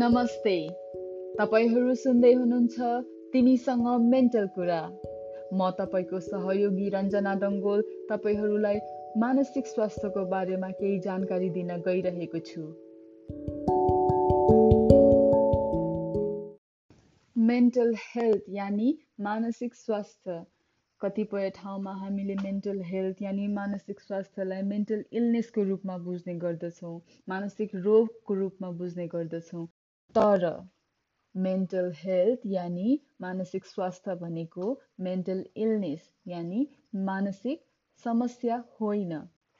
नमस्ते। तपाईँहरू सुन्दै हुनुहुन्छ तिमीसँग मेन्टल कुरा। म तपाईँको सहयोगी रञ्जना डङ्गोल तपाईँहरूलाई मानसिक स्वास्थ्यको बारेमा केही जानकारी दिन गइरहेको छु। मेन्टल हेल्थ यानि मानसिक स्वास्थ्य। कतिपय ठाउँमा हामीले मेन्टल हेल्थ यानि मानसिक स्वास्थ्यलाई मेन्टल इलनेसको रूपमा बुझ्ने गर्दछौँ मानसिक रोगको रूपमा बुझ्ने गर्दछौँ। तर मेन्टल हेल्थ यानि मानसिक स्वास्थ्य भनेको मेन्टल इलनेस यानि मानसिक समस्या होइन।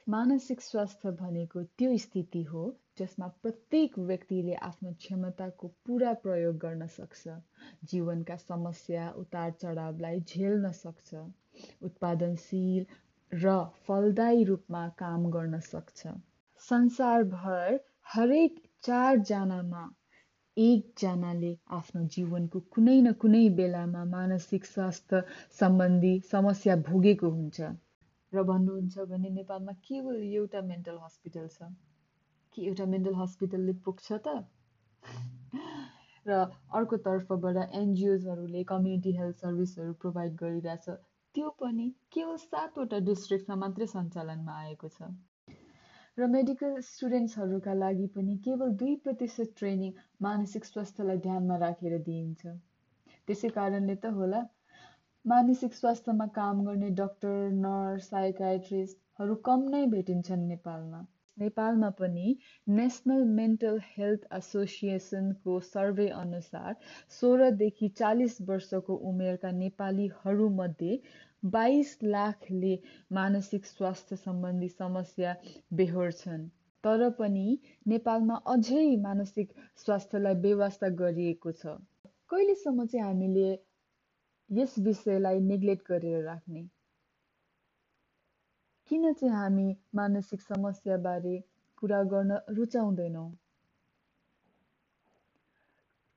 मानसिक स्वास्थ्य भनेको त्यो स्थिति हो जसमा प्रत्येक व्यक्तिले आफ्नो क्षमताको पुरा प्रयोग गर्न सक्छ। जीवनका समस्या उतार चढावलाई झेल्न सक्छ। उत्पादनशील र फलदायी रूपमा काम गर्न सक्छ। संसारभर हरेक चारजनामा एकजनाले आफ्नो जीवनको कुनै न कुनै बेलामा मानसिक स्वास्थ्य सम्बन्धी समस्या भोगेको हुन्छ। र भन्नुहुन्छ भने नेपालमा केवल एउटा मेन्टल हस्पिटल छ? कि एउटा मेन्टल हस्पिटलले पुग्छ त? र अर्को तर्फबाट एनजिओजहरूले कम्युनिटी हेल्थ सर्भिसहरू प्रोभाइड गरिरहेछ। त्यो पनि केवल सातवटा डिस्ट्रिक्टमा मात्रै सञ्चालनमा आएको छ। र मेडिकल स्टुडेन्ट्सहरूका लागि पनि केवल दुई प्रतिशत ट्रेनिङ मानसिक स्वास्थ्यलाई ध्यानमा राखेर दिइन्छ। त्यसै कारणले त होला मानसिक स्वास्थ्यमा काम गर्ने डक्टर नर्स साइकाट्रिस्टहरू कम नै भेटिन्छन् नेपालमा। नेपालमा पनि नेसनल मेन्टल हेल्थ एसोसिएसनको सर्वे अनुसार सोह्रदेखि चालिस वर्षको उमेरका नेपालीहरूमध्ये बाइस लाखले मानसिक स्वास्थ्य सम्बन्धी समस्या बेहोर्छन् तर पनि नेपालमा अझै मानसिक स्वास्थ्यलाई व्यवस्था गरिएको छ। कहिलेसम्म चाहिँ हामीले यस विषयलाई नेग्लेक्ट गरेर राख्ने? किन चाहिँ हामी मानसिक समस्याबारे कुरा गर्न रुचाउँदैनौँ?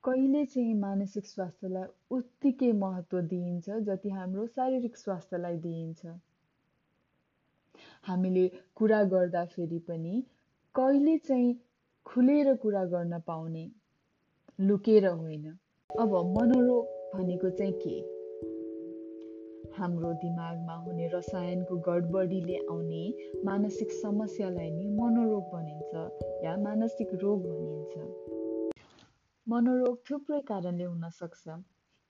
कहिले चाहिँ मानसिक स्वास्थ्यलाई उत्तिकै महत्त्व दिइन्छ जति हाम्रो शारीरिक स्वास्थ्यलाई दिइन्छ? हामीले कुरा गर्दाखेरि पनि कहिले चाहिँ खुलेर कुरा गर्न पाउने लुकेर होइन? अब मनोरोग भनेको चाहिँ के? हाम्रो दिमागमा हुने रसायनको गडबडीले आउने मानसिक समस्यालाई नै मनोरोग भनिन्छ या मानसिक रोग भनिन्छ। मनोरोग थुप्रै कारणले हुनसक्छ।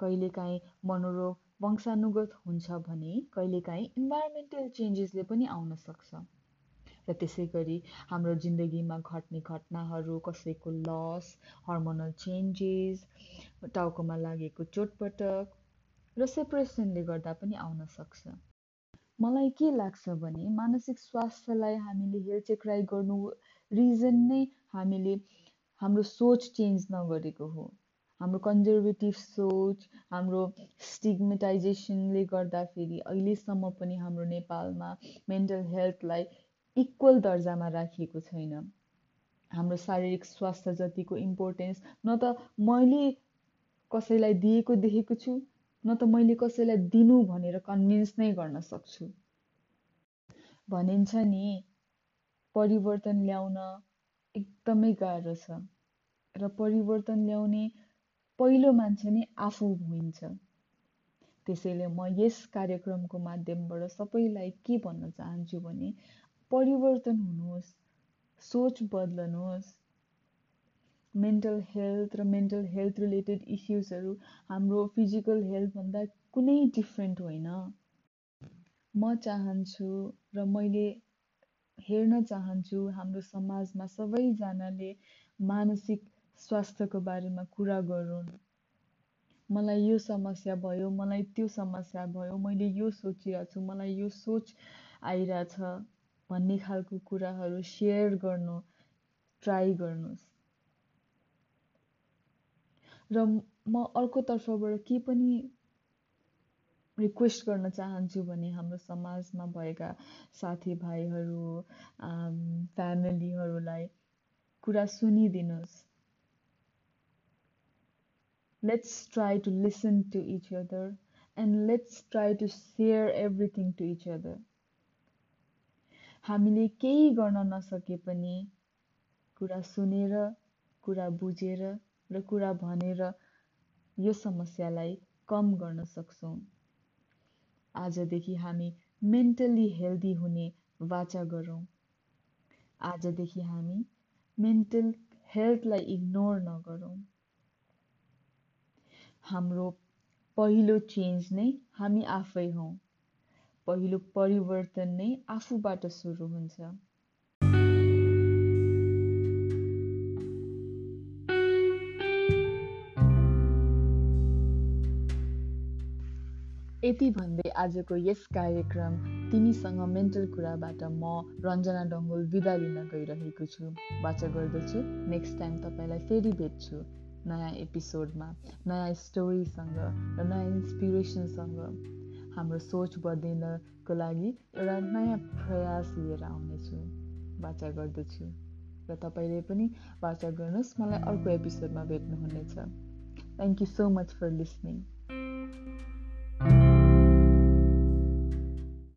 कहिलेकाहीँ मनोरोग वंशानुगत हुन्छ भने कहिलेकाहीँ इन्भाइरोमेन्टल चेन्जेसले पनि आउन सक्छ। र त्यसै गरी हाम्रो जिन्दगीमा घट्ने घटनाहरू कसैको लस हर्मोनल चेन्जेस टाउकोमा लागेको चोटपटक र सेपरेसनले गर्दा पनि आउन सक्छ। मलाई के लाग्छ भने मानसिक स्वास्थ्यलाई हामीले हेलचेक्राइ गर्नु रिजन नै हामीले हाम्रो सोच चेन्ज नगरेको हो। हाम्रो कन्जर्भेटिभ सोच हाम्रो स्टिग्मेटाइजेसनले गर्दाखेरि अहिलेसम्म पनि हाम्रो नेपालमा मेन्टल हेल्थलाई इक्वल दर्जामा राखिएको छैन। हाम्रो शारीरिक स्वास्थ्य जतिको इम्पोर्टेन्स न त मैले कसैलाई दिएको देखेको छु। न त मैले कसैलाई दिनु भनेर कन्भिन्स नै गर्न सक्छु। भनिन्छ नि परिवर्तन ल्याउन एकदमै गाह्रो छ र परिवर्तन ल्याउने पहिलो मान्छे नै आफू हुन्छ त्यसैले म यस कार्यक्रमको माध्यमबाट सबैलाई के भन्न चाहन्छु भने परिवर्तन हुनुहोस् सोच बदल्नुहोस् मेन्टल हेल्थ र मेन्टल हेल्थ रिलेटेड इस्युजहरू हाम्रो फिजिकल हेल्थभन्दा कुनै डिफ्रेन्ट होइन। म चाहन्छु र मैले हेर्न चाहन्छु हाम्रो समाजमा सबैजनाले मानसिक स्वास्थ्यको बारेमा कुरा गरून्। मलाई यो समस्या भयो मलाई त्यो समस्या भयो मैले यो सोचिरहेको छु मलाई यो सोच आइरहेछ भन्ने खालको कुराहरू सेयर गर्नु ट्राई गर्नुहोस्। र म अर्कोतर्फबाट के पनि रिक्वेस्ट गर्न चाहन्छु भने हाम्रो समाजमा भएका साथीभाइहरू फ्यामिलीहरूलाई कुरा सुनिदिनुहोस्। Let's try to listen to each other and let's try to share everything to each other हामीले केही गर्न नसके पनि कुरा सुनेर कुरा बुझेर र कुरा भनेर यो समस्यालाई कम गर्न सक्छौँ। आजदेखि हामी मेन्टल्ली हेल्दी हुने वाचा गरौँ। आजदेखि हामी मेन्टल हेल्थलाई इग्नोर नगरौँ। हाम्रो पहिलो चेन्ज नै हामी आफै हौँ। पहिलो परिवर्तन नै आफूबाट सुरु हुन्छ। यति भन्दै आजको यस कार्यक्रम तिमीसँग मेन्टल कुराबाट म रञ्जना डङ्गोल विदा लिन गइरहेको छु। बाचा गर्दछु। नेक्स्ट टाइम तपाईँलाई फेरि भेट्छु नयाँ एपिसोडमा नयाँ स्टोरीसँग र नयाँ इन्सपिरेसनसँग। हाम्रो सोच बदलिनको लागि एउटा नयाँ प्रयास लिएर आउनेछु। बाचा गर्दछु। र तपाईँले पनि बाचा गर्नुहोस्। मलाई अर्को एपिसोडमा भेट्नुहुनेछ। Thank you so much for listening